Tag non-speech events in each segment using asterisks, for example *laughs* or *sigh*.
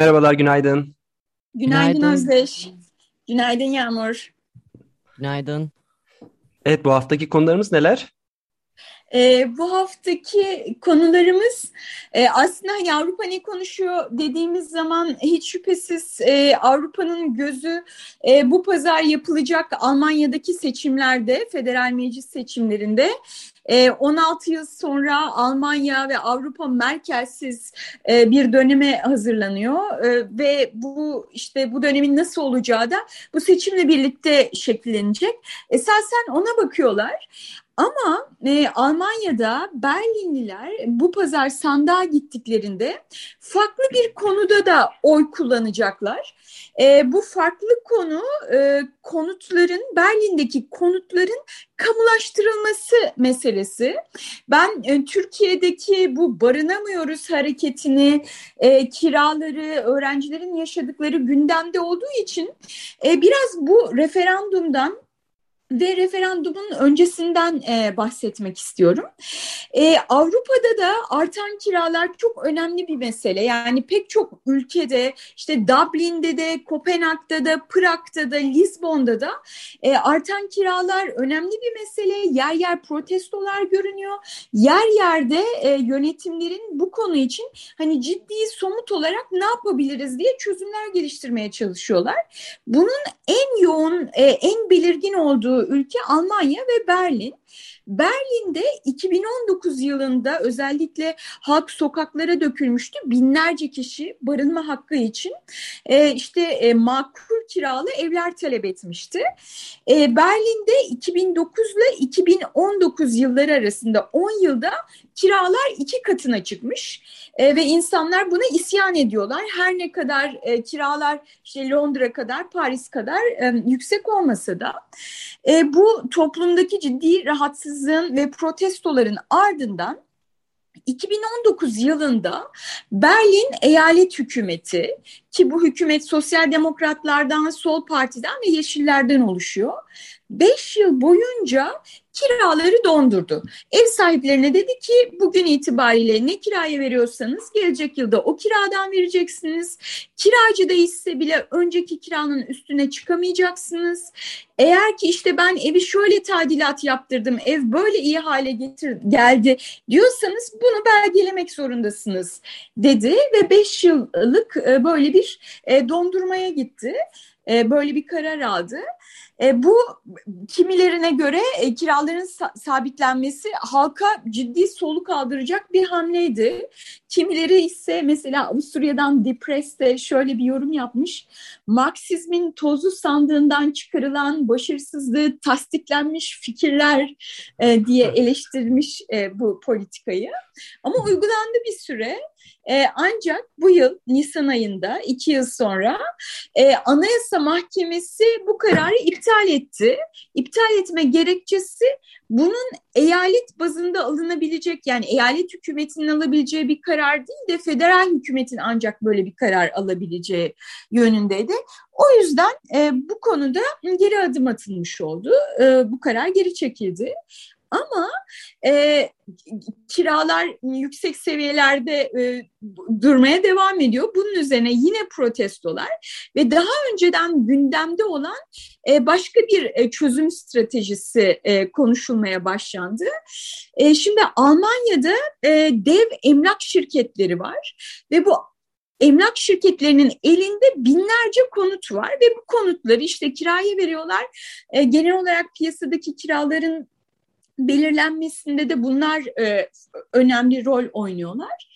Merhabalar, günaydın. Günaydın, Günaydın. Özdeş. Günaydın Yağmur. Günaydın. Evet, bu haftaki konularımız neler? Ee, bu haftaki konularımız e, aslında hani Avrupa ne konuşuyor dediğimiz zaman hiç şüphesiz e, Avrupa'nın gözü e, bu pazar yapılacak Almanya'daki seçimlerde, federal meclis seçimlerinde e, 16 yıl sonra Almanya ve Avrupa merkezsiz e, bir döneme hazırlanıyor E, ve bu işte bu dönemin nasıl olacağı da bu seçimle birlikte şekillenecek. Esasen ona bakıyorlar. Ama e, Almanya'da Berlinliler bu pazar sandığa gittiklerinde farklı bir konuda da oy kullanacaklar. E, bu farklı konu e, konutların Berlin'deki konutların kamulaştırılması meselesi. Ben e, Türkiye'deki bu barınamıyoruz hareketini, e, kiraları, öğrencilerin yaşadıkları gündemde olduğu için e, biraz bu referandumdan ve referandumun öncesinden e, bahsetmek istiyorum. E, Avrupa'da da artan kiralar çok önemli bir mesele. Yani pek çok ülkede işte Dublin'de de, Kopenhag'da da, Prag'da da, Lisbon'da da e, artan kiralar önemli bir mesele. Yer yer protestolar görünüyor. Yer yerde e, yönetimlerin bu konu için hani ciddi somut olarak ne yapabiliriz diye çözümler geliştirmeye çalışıyorlar. Bunun en yoğun, e, en belirgin olduğu ülke Almanya ve Berlin. Berlin'de 2019 yılında özellikle halk sokaklara dökülmüştü. Binlerce kişi barınma hakkı için e, işte e, makul kiralı evler talep etmişti. E, Berlin'de 2009 ile 2019 yılları arasında 10 yılda kiralar iki katına çıkmış E, ve insanlar buna isyan ediyorlar. Her ne kadar e, kiralar işte Londra kadar, Paris kadar e, yüksek olmasa da e, bu toplumdaki ciddi rahatsızlığın ve protestoların ardından 2019 yılında Berlin eyalet hükümeti ki bu hükümet sosyal demokratlardan, sol partiden ve yeşillerden oluşuyor. 5 yıl boyunca kiraları dondurdu. Ev sahiplerine dedi ki bugün itibariyle ne kiraya veriyorsanız gelecek yılda o kiradan vereceksiniz. Kiracı değişse bile önceki kiranın üstüne çıkamayacaksınız. Eğer ki işte ben evi şöyle tadilat yaptırdım, ev böyle iyi hale getir geldi diyorsanız bunu belgelemek zorundasınız dedi ve 5 yıllık e, böyle bir e, dondurmaya gitti. E, böyle bir karar aldı. E, bu kimilerine göre e, kiraların sa- sabitlenmesi halka ciddi soluk aldıracak bir hamleydi. Kimileri ise mesela Avusturya'dan Depress'te şöyle bir yorum yapmış. Marksizmin tozu sandığından çıkarılan başarısızlığı tasdiklenmiş fikirler e, diye eleştirmiş e, bu politikayı. Ama uygulandı bir süre. E, ancak bu yıl Nisan ayında iki yıl sonra e, Anayasa Mahkemesi bu kararı iptal etti. İptal etme gerekçesi bunun eyalet bazında alınabilecek yani eyalet hükümetinin alabileceği bir karar değil de federal hükümetin ancak böyle bir karar alabileceği yönündeydi. O yüzden e, bu konuda geri adım atılmış oldu. E, bu karar geri çekildi. Ama e, kiralar yüksek seviyelerde e, durmaya devam ediyor. Bunun üzerine yine protestolar ve daha önceden gündemde olan e, başka bir e, çözüm stratejisi e, konuşulmaya başlandı. E, şimdi Almanya'da e, dev emlak şirketleri var ve bu emlak şirketlerinin elinde binlerce konut var ve bu konutları işte kiraya veriyorlar. E, genel olarak piyasadaki kiraların belirlenmesinde de bunlar e, önemli rol oynuyorlar.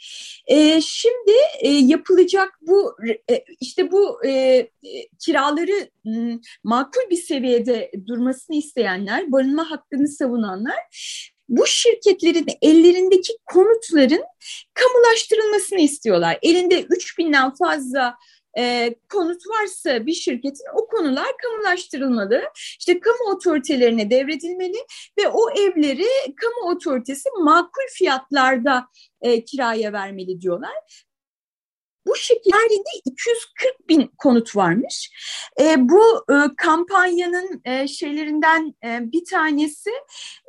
E, şimdi e, yapılacak bu e, işte bu e, kiraları m, makul bir seviyede durmasını isteyenler, barınma hakkını savunanlar bu şirketlerin ellerindeki konutların kamulaştırılmasını istiyorlar. Elinde 3000'den fazla e, konut varsa bir şirketin o konular kamulaştırılmalı. İşte kamu otoritelerine devredilmeli ve o evleri kamu otoritesi makul fiyatlarda e, kiraya vermeli diyorlar. Bu şekilde 240 bin konut varmış. E, bu e, kampanyanın e, şeylerinden e, bir tanesi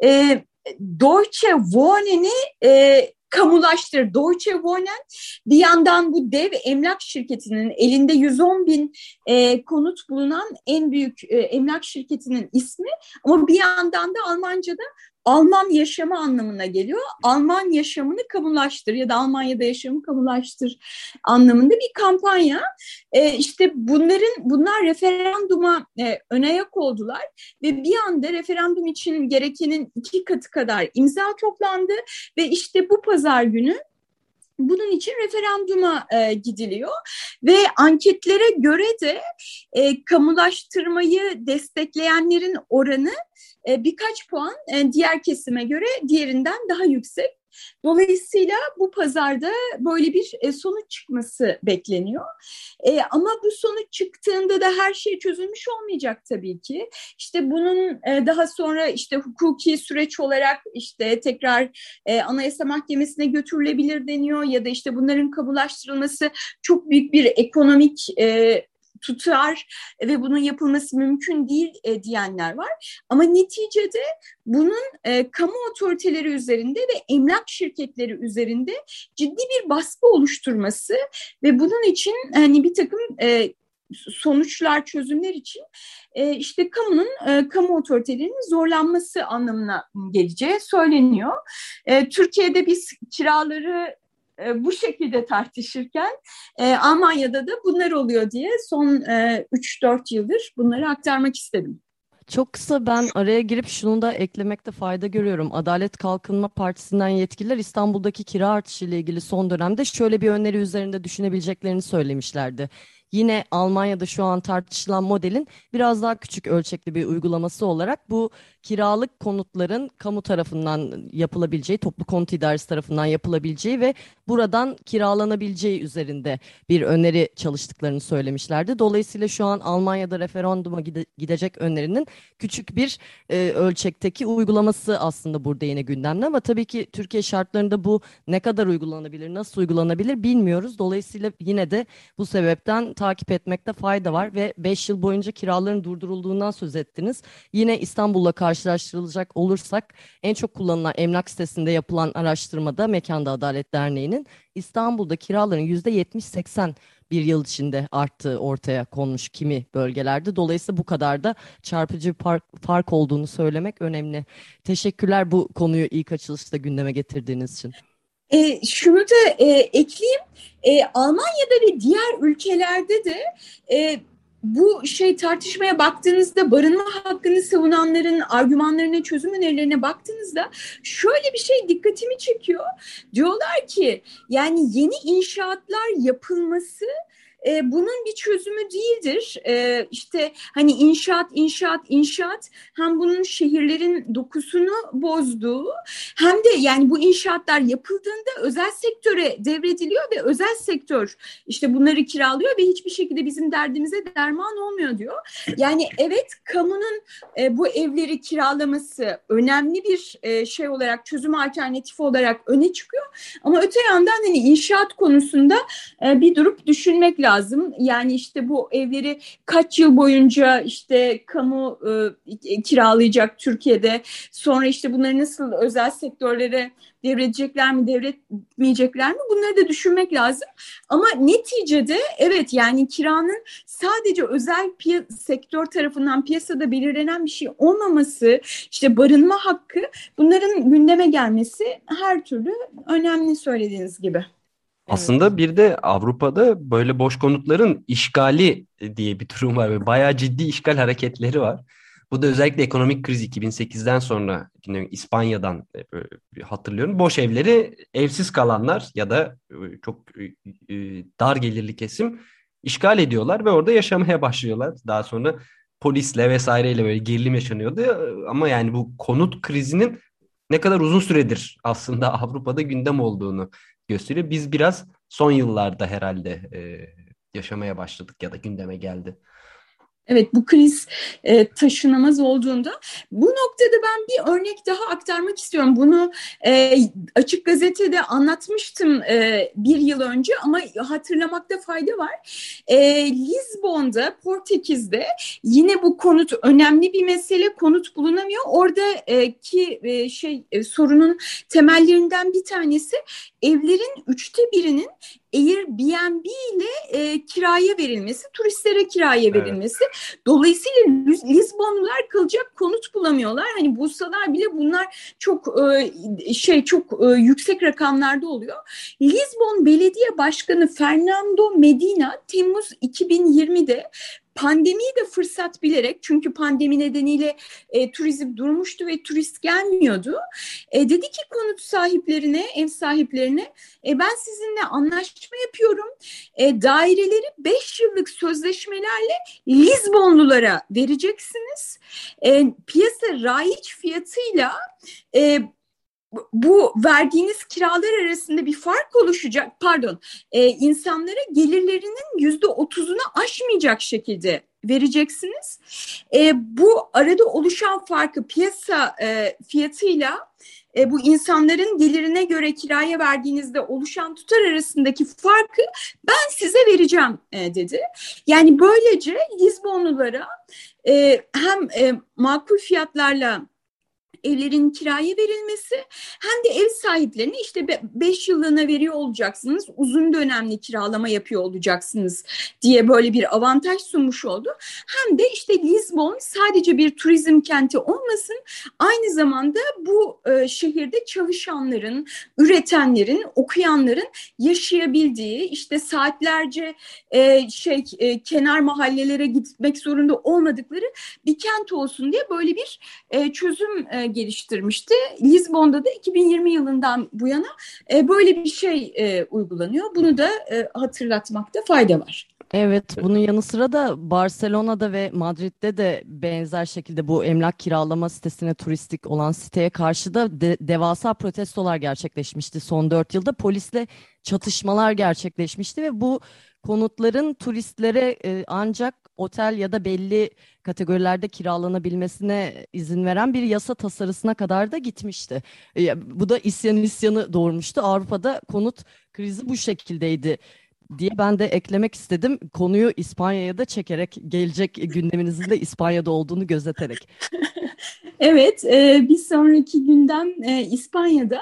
e, Deutsche Wohnen'i e, kamulaştır. Deutsche Wohnen bir yandan bu dev emlak şirketinin elinde 110 bin e, konut bulunan en büyük e, emlak şirketinin ismi ama bir yandan da Almanca'da Alman yaşamı anlamına geliyor. Alman yaşamını kamulaştır ya da Almanya'da yaşamı kamulaştır anlamında bir kampanya. E, işte bunların bunlar referanduma e, ön ayak oldular ve bir anda referandum için gerekenin iki katı kadar imza toplandı ve işte bu pazar günü bunun için referanduma e, gidiliyor ve anketlere göre de e, kamulaştırmayı destekleyenlerin oranı e, birkaç puan e, diğer kesime göre diğerinden daha yüksek. Dolayısıyla bu pazarda böyle bir e, sonuç çıkması bekleniyor. E, ama bu sonuç çıktığında da her şey çözülmüş olmayacak tabii ki. İşte bunun daha sonra işte hukuki süreç olarak işte tekrar e, Anayasa Mahkemesi'ne götürülebilir deniyor ya da işte bunların kabulaştırılması çok büyük bir ekonomik tutar ve bunun yapılması mümkün değil e, diyenler var. Ama neticede bunun e, kamu otoriteleri üzerinde ve emlak şirketleri üzerinde ciddi bir baskı oluşturması ve bunun için hani bir takım e, sonuçlar, çözümler için e, işte kamunun, e, kamu otoritelerinin zorlanması anlamına geleceği söyleniyor. E, Türkiye'de biz kiraları e, bu şekilde tartışırken e, Almanya'da da bunlar oluyor diye son e, 3-4 yıldır bunları aktarmak istedim. Çok kısa ben araya girip şunu da eklemekte fayda görüyorum. Adalet Kalkınma Partisi'nden yetkililer İstanbul'daki kira artışı ile ilgili son dönemde şöyle bir öneri üzerinde düşünebileceklerini söylemişlerdi yine Almanya'da şu an tartışılan modelin biraz daha küçük ölçekli bir uygulaması olarak bu kiralık konutların kamu tarafından yapılabileceği, toplu konut idaresi tarafından yapılabileceği ve buradan kiralanabileceği üzerinde bir öneri çalıştıklarını söylemişlerdi. Dolayısıyla şu an Almanya'da referanduma gide gidecek önerinin küçük bir e, ölçekteki uygulaması aslında burada yine gündemde ama tabii ki Türkiye şartlarında bu ne kadar uygulanabilir, nasıl uygulanabilir bilmiyoruz. Dolayısıyla yine de bu sebepten takip etmekte fayda var ve 5 yıl boyunca kiraların durdurulduğundan söz ettiniz. Yine İstanbul'la karşılaştırılacak olursak en çok kullanılan emlak sitesinde yapılan araştırmada Mekanda Adalet Derneği'nin İstanbul'da kiraların %70-80 bir yıl içinde arttığı ortaya konmuş kimi bölgelerde. Dolayısıyla bu kadar da çarpıcı fark, fark olduğunu söylemek önemli. Teşekkürler bu konuyu ilk açılışta gündeme getirdiğiniz için. E, şunu da e, ekleyeyim. E, Almanya'da ve diğer ülkelerde de e, bu şey tartışmaya baktığınızda barınma hakkını savunanların argümanlarına, çözüm önerilerine baktığınızda şöyle bir şey dikkatimi çekiyor. Diyorlar ki yani yeni inşaatlar yapılması e, bunun bir çözümü değildir. E, işte hani inşaat, inşaat, inşaat hem bunun şehirlerin dokusunu bozduğu hem de yani bu inşaatlar yapıldığında özel sektöre devrediliyor ve özel sektör işte bunları kiralıyor ve hiçbir şekilde bizim derdimize derman olmuyor diyor. Yani evet kamunun e, bu evleri kiralaması önemli bir e, şey olarak çözüm alternatifi olarak öne çıkıyor. Ama öte yandan hani inşaat konusunda e, bir durup düşünmek lazım lazım. Yani işte bu evleri kaç yıl boyunca işte kamu e, kiralayacak Türkiye'de. Sonra işte bunları nasıl özel sektörlere devredecekler mi, devretmeyecekler mi? Bunları da düşünmek lazım. Ama neticede evet yani kiranın sadece özel sektör tarafından piyasada belirlenen bir şey olmaması, işte barınma hakkı bunların gündeme gelmesi her türlü önemli söylediğiniz gibi. Aslında bir de Avrupa'da böyle boş konutların işgali diye bir durum var ve bayağı ciddi işgal hareketleri var. Bu da özellikle ekonomik kriz 2008'den sonra İspanya'dan e, hatırlıyorum. Boş evleri evsiz kalanlar ya da e, çok e, dar gelirli kesim işgal ediyorlar ve orada yaşamaya *laughs* başlıyorlar. Daha sonra polisle vesaireyle böyle gerilim yaşanıyordu. Ama yani bu konut krizinin ne kadar uzun süredir aslında *laughs* Avrupa'da gündem olduğunu gösteriyor. Biz biraz son yıllarda herhalde e, yaşamaya başladık ya da gündeme geldi. Evet bu kriz e, taşınamaz olduğunda bu noktada ben bir örnek daha aktarmak istiyorum. Bunu e, açık gazetede anlatmıştım e, bir yıl önce ama hatırlamakta fayda var. E, Lizbon'da Portekiz'de yine bu konut önemli bir mesele konut bulunamıyor. Oradaki e, şey e, sorunun temellerinden bir tanesi evlerin üçte birinin Airbnb ile e, kiraya verilmesi, turistlere kiraya verilmesi. Evet. Dolayısıyla Lizbonlular kalacak konut bulamıyorlar. Hani bulsalar bile bunlar çok e, şey çok e, yüksek rakamlarda oluyor. Lizbon Belediye Başkanı Fernando Medina Temmuz 2020'de pandemiyi de fırsat bilerek çünkü pandemi nedeniyle e, turizm durmuştu ve turist gelmiyordu. E, dedi ki konut sahiplerine, ev sahiplerine e, ben sizinle anlaşma yapıyorum. E, daireleri 5 yıllık sözleşmelerle Lizbonlulara vereceksiniz. E, piyasa raiç fiyatıyla e, bu verdiğiniz kiralar arasında bir fark oluşacak pardon e, insanlara gelirlerinin yüzde otuzunu aşmayacak şekilde vereceksiniz. E, bu arada oluşan farkı piyasa e, fiyatıyla e, bu insanların gelirine göre kiraya verdiğinizde oluşan tutar arasındaki farkı ben size vereceğim e, dedi. Yani böylece Lizbonlulara e, hem e, makul fiyatlarla evlerin kiraya verilmesi hem de ev sahiplerine işte 5 yıllığına veriyor olacaksınız, uzun dönemli kiralama yapıyor olacaksınız diye böyle bir avantaj sunmuş oldu. Hem de işte Lisbon sadece bir turizm kenti olmasın, aynı zamanda bu e, şehirde çalışanların, üretenlerin, okuyanların yaşayabildiği işte saatlerce e, şey e, kenar mahallelere gitmek zorunda olmadıkları bir kent olsun diye böyle bir çözüm geliştirmişti. Lizbon'da da 2020 yılından bu yana e, böyle bir şey e, uygulanıyor. Bunu da e, hatırlatmakta fayda var. Evet, bunun yanı sıra da Barcelona'da ve Madrid'de de benzer şekilde bu emlak kiralama sitesine turistik olan siteye karşı da de, devasa protestolar gerçekleşmişti. Son dört yılda polisle çatışmalar gerçekleşmişti ve bu konutların turistlere e, ancak otel ya da belli kategorilerde kiralanabilmesine izin veren bir yasa tasarısına kadar da gitmişti. E, bu da isyan isyanı doğurmuştu. Avrupa'da konut krizi bu şekildeydi diye ben de eklemek istedim. Konuyu İspanya'ya da çekerek gelecek gündeminizin de İspanya'da olduğunu gözeterek. *laughs* Evet, e, bir sonraki gündem e, İspanya'da.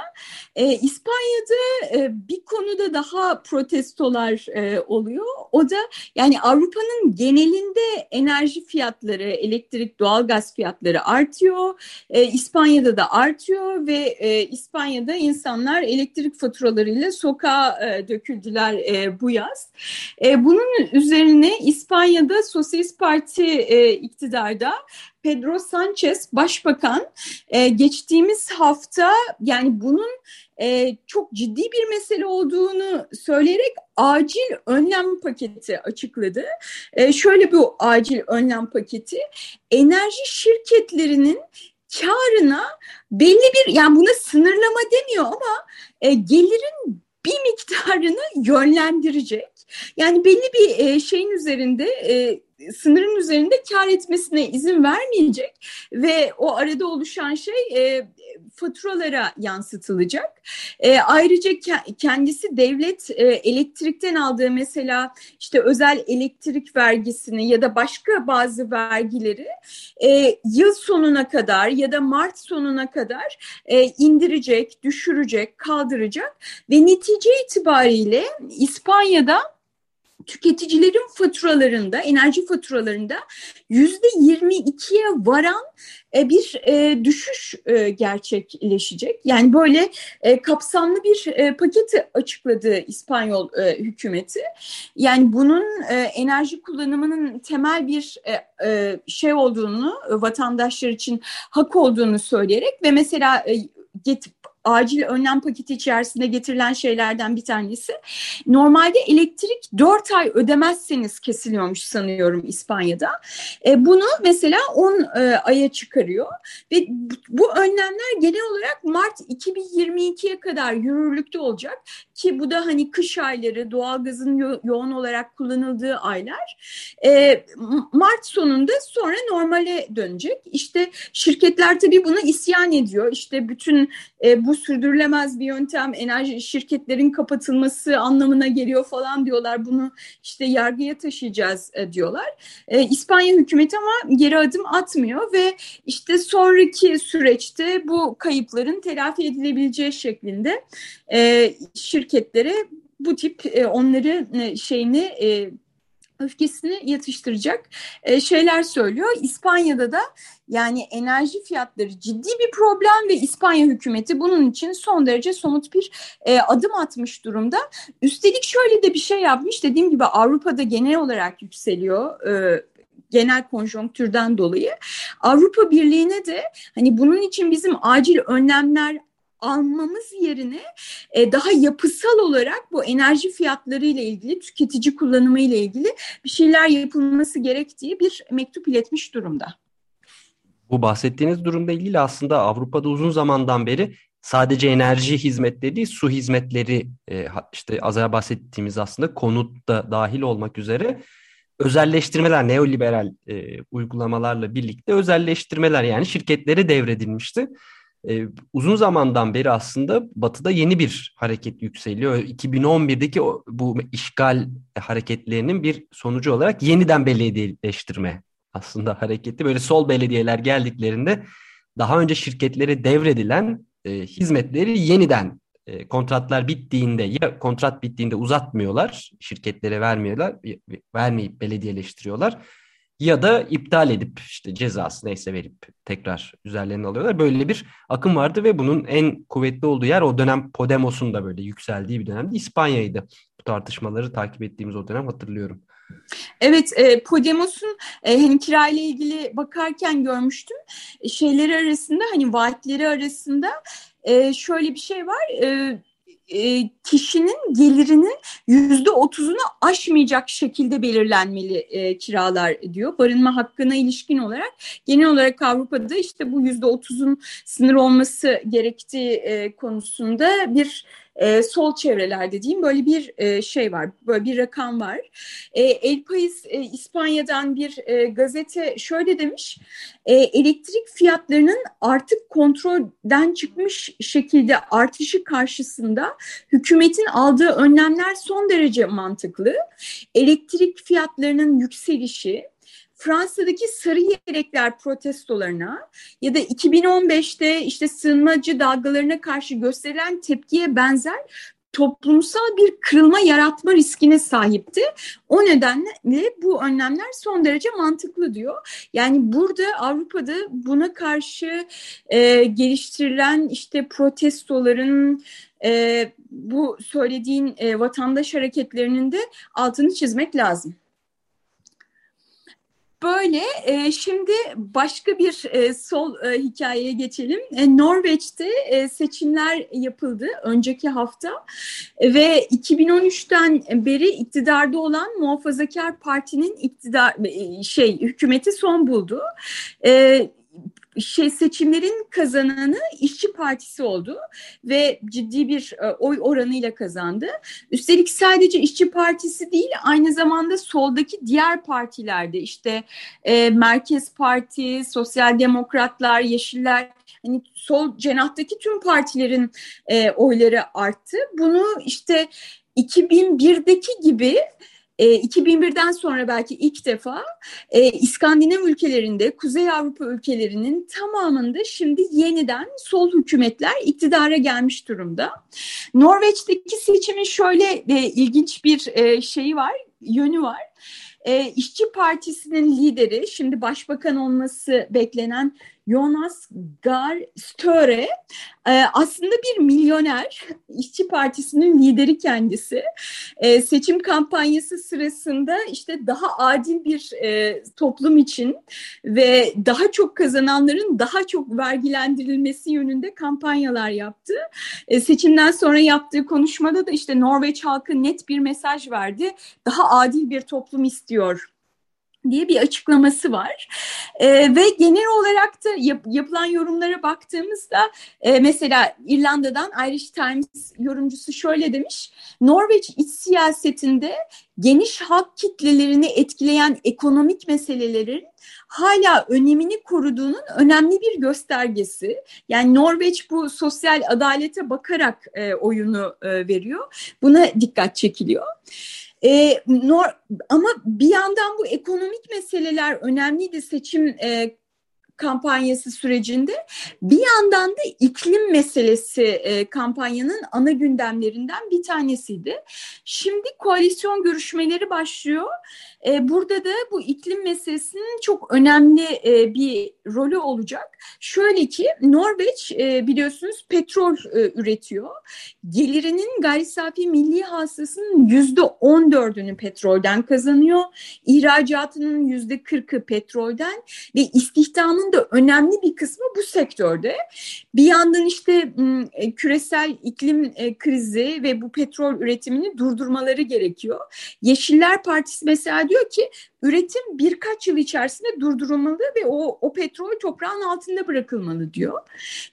E, İspanya'da e, bir konuda daha protestolar e, oluyor. O da yani Avrupa'nın genelinde enerji fiyatları, elektrik, doğalgaz fiyatları artıyor. E, İspanya'da da artıyor ve e, İspanya'da insanlar elektrik faturalarıyla sokağa e, döküldüler e, bu yaz. E, bunun üzerine İspanya'da Sosyalist Parti e, iktidarda Pedro Sanchez Başbakan e, geçtiğimiz hafta yani bunun e, çok ciddi bir mesele olduğunu söyleyerek acil önlem paketi açıkladı. E, şöyle bir acil önlem paketi enerji şirketlerinin karına belli bir yani buna sınırlama demiyor ama e, gelirin bir miktarını yönlendirecek. Yani belli bir e, şeyin üzerinde e, sınırın üzerinde kar etmesine izin vermeyecek ve o arada oluşan şey e, faturalara yansıtılacak. E, ayrıca ke- kendisi devlet e, elektrikten aldığı mesela işte özel elektrik vergisini ya da başka bazı vergileri e, yıl sonuna kadar ya da Mart sonuna kadar e, indirecek, düşürecek, kaldıracak ve netice itibariyle İspanya'da tüketicilerin faturalarında, enerji faturalarında yüzde 22'ye varan e, bir e, düşüş e, gerçekleşecek. Yani böyle kapsamlı bir paketi açıkladı İspanyol hükümeti. Yani bunun enerji kullanımının temel bir şey olduğunu, vatandaşlar için hak olduğunu söyleyerek ve mesela acil önlem paketi içerisinde getirilen şeylerden bir tanesi. Normalde elektrik 4 ay ödemezseniz kesiliyormuş sanıyorum İspanya'da. E, bunu mesela 10 e, aya çıkarıyor ve bu önlemler genel olarak Mart 2022'ye kadar yürürlükte olacak ki bu da hani kış ayları doğalgazın yo yoğun olarak kullanıldığı aylar. E, Mart sonunda sonra normale dönecek. İşte şirketler tabii bunu isyan ediyor. İşte bütün e, bu sürdürülemez bir yöntem enerji şirketlerin kapatılması anlamına geliyor falan diyorlar. Bunu işte yargıya taşıyacağız e, diyorlar. E, İspanya hükümeti ama geri adım atmıyor ve işte sonraki süreçte bu kayıpların telafi edilebileceği şeklinde e, şirketlere bu tip e, onları e, şeyini e, öfkesini yatıştıracak şeyler söylüyor. İspanya'da da yani enerji fiyatları ciddi bir problem ve İspanya hükümeti bunun için son derece somut bir e, adım atmış durumda. Üstelik şöyle de bir şey yapmış dediğim gibi Avrupa'da genel olarak yükseliyor. E, genel konjonktürden dolayı Avrupa Birliği'ne de hani bunun için bizim acil önlemler almamız yerine e, daha yapısal olarak bu enerji fiyatları ile ilgili tüketici kullanımı ile ilgili bir şeyler yapılması gerektiği bir mektup iletmiş durumda. Bu bahsettiğiniz durumda ilgili aslında Avrupa'da uzun zamandan beri sadece enerji hizmetleri değil, su hizmetleri e, işte az önce bahsettiğimiz aslında konut da dahil olmak üzere özelleştirmeler, neoliberal e, uygulamalarla birlikte özelleştirmeler yani şirketlere devredilmişti e, uzun zamandan beri aslında Batı'da yeni bir hareket yükseliyor. 2011'deki o, bu işgal hareketlerinin bir sonucu olarak yeniden belediyeleştirme aslında hareketi. Böyle sol belediyeler geldiklerinde daha önce şirketlere devredilen e, hizmetleri yeniden e, kontratlar bittiğinde ya kontrat bittiğinde uzatmıyorlar, şirketlere vermiyorlar, vermeyip belediyeleştiriyorlar ya da iptal edip işte cezası neyse verip tekrar üzerlerine alıyorlar. Böyle bir akım vardı ve bunun en kuvvetli olduğu yer o dönem Podemos'un da böyle yükseldiği bir dönemde İspanya'ydı. Bu tartışmaları takip ettiğimiz o dönem hatırlıyorum. Evet, e, Podemos'un e, hani kirayla ilgili bakarken görmüştüm. E, şeyleri arasında hani vaatleri arasında e, şöyle bir şey var. E, e, kişinin gelirinin yüzde otuzunu aşmayacak şekilde belirlenmeli e, kiralar diyor. Barınma hakkına ilişkin olarak genel olarak Avrupa'da işte bu yüzde otuzun sınır olması gerektiği e, konusunda bir e, sol çevrelerde diyeyim böyle bir e, şey var, böyle bir rakam var. E, El País e, İspanya'dan bir e, gazete şöyle demiş, e, elektrik fiyatlarının artık kontrolden çıkmış şekilde artışı karşısında hükümetin aldığı önlemler son derece mantıklı. Elektrik fiyatlarının yükselişi, Fransa'daki sarı yelekler protestolarına ya da 2015'te işte sığınmacı dalgalarına karşı gösterilen tepkiye benzer toplumsal bir kırılma yaratma riskine sahipti. O nedenle bu önlemler son derece mantıklı diyor. Yani burada Avrupa'da buna karşı e, geliştirilen işte protestoların e, bu söylediğin e, vatandaş hareketlerinin de altını çizmek lazım. Böyle e, şimdi başka bir e, sol e, hikayeye geçelim. E, Norveç'te e, seçimler yapıldı önceki hafta ve 2013'ten beri iktidarda olan Muhafazakar Parti'nin iktidar e, şey hükümeti son buldu. E, şey seçimlerin kazananı İşçi Partisi oldu ve ciddi bir e, oy oranıyla kazandı. Üstelik sadece İşçi Partisi değil aynı zamanda soldaki diğer partilerde işte e, Merkez Parti, Sosyal Demokratlar, Yeşiller hani sol cenahtaki tüm partilerin e, oyları arttı. Bunu işte 2001'deki gibi e, 2001'den sonra belki ilk defa e, İskandinav ülkelerinde, Kuzey Avrupa ülkelerinin tamamında şimdi yeniden sol hükümetler iktidara gelmiş durumda. Norveç'teki seçimin şöyle e, ilginç bir e, şeyi var, yönü var. E, İşçi Partisi'nin lideri, şimdi başbakan olması beklenen Jonas Gahr Støre e, aslında bir milyoner, işçi partisinin lideri kendisi. E, seçim kampanyası sırasında işte daha adil bir e, toplum için ve daha çok kazananların daha çok vergilendirilmesi yönünde kampanyalar yaptı. Seçimden sonra yaptığı konuşmada da işte Norveç halkı net bir mesaj verdi. Daha adil bir toplum istiyor diye bir açıklaması var. E, ve genel olarak da yap, yapılan yorumlara baktığımızda e, mesela İrlanda'dan Irish Times yorumcusu şöyle demiş. Norveç iç siyasetinde geniş halk kitlelerini etkileyen ekonomik meselelerin hala önemini koruduğunun önemli bir göstergesi. Yani Norveç bu sosyal adalete bakarak e, oyunu e, veriyor. Buna dikkat çekiliyor. E, nor, ama bir yandan bu ekonomik meseleler önemliydi. Seçim e, kampanyası sürecinde. Bir yandan da iklim meselesi e, kampanyanın ana gündemlerinden bir tanesiydi. Şimdi koalisyon görüşmeleri başlıyor. E, burada da bu iklim meselesinin çok önemli e, bir rolü olacak. Şöyle ki Norveç e, biliyorsunuz petrol e, üretiyor. Gelirinin gayri safi milli hasılasının yüzde on dördünü petrolden kazanıyor. İhracatının yüzde kırkı petrolden ve istihdamın da önemli bir kısmı bu sektörde. Bir yandan işte e, küresel iklim e, krizi ve bu petrol üretimini durdurmaları gerekiyor. Yeşiller Partisi mesela diyor ki üretim birkaç yıl içerisinde durdurulmalı ve o, o petrol toprağın altında bırakılmalı diyor.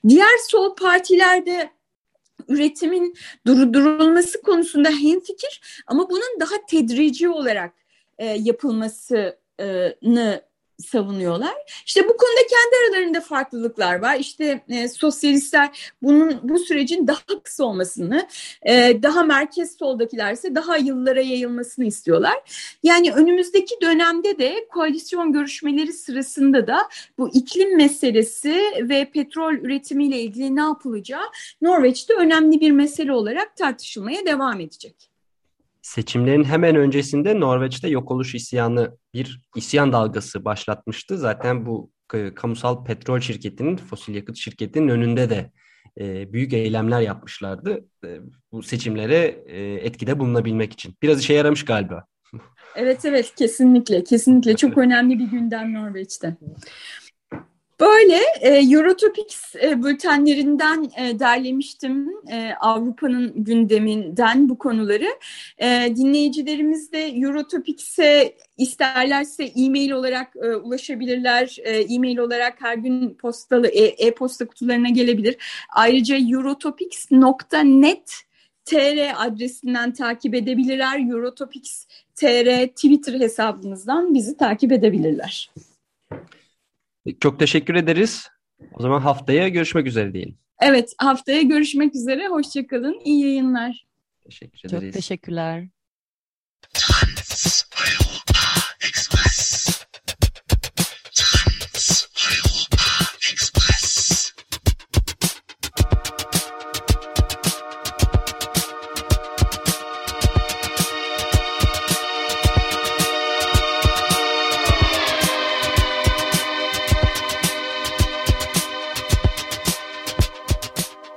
Diğer sol partilerde üretimin durdurulması konusunda hemfikir ama bunun daha tedrici olarak e, yapılmasını savunuyorlar. İşte bu konuda kendi aralarında farklılıklar var. İşte e, sosyalistler bunun bu sürecin daha kısa olmasını, e, daha merkez soldakilerse daha yıllara yayılmasını istiyorlar. Yani önümüzdeki dönemde de koalisyon görüşmeleri sırasında da bu iklim meselesi ve petrol üretimiyle ilgili ne yapılacağı Norveç'te önemli bir mesele olarak tartışılmaya devam edecek. Seçimlerin hemen öncesinde Norveç'te yok oluş isyanı bir isyan dalgası başlatmıştı. Zaten bu e, kamusal petrol şirketinin, fosil yakıt şirketinin önünde de e, büyük eylemler yapmışlardı. E, bu seçimlere e, etkide bulunabilmek için. Biraz işe yaramış galiba. Evet evet kesinlikle kesinlikle çok *laughs* önemli bir gündem Norveç'te. Böyle e, Eurotopics e, bültenlerinden e, derlemiştim e, Avrupa'nın gündeminden bu konuları. E, dinleyicilerimiz de Eurotopics'e isterlerse e-mail olarak e, ulaşabilirler. E, e-mail olarak her gün postalı e-posta e kutularına gelebilir. Ayrıca eurotopics.net TR adresinden takip edebilirler. Eurotopics TR Twitter hesabımızdan bizi takip edebilirler. Çok teşekkür ederiz. O zaman haftaya görüşmek üzere diyelim. Evet haftaya görüşmek üzere. Hoşçakalın. İyi yayınlar. Teşekkür ederiz. Çok teşekkürler.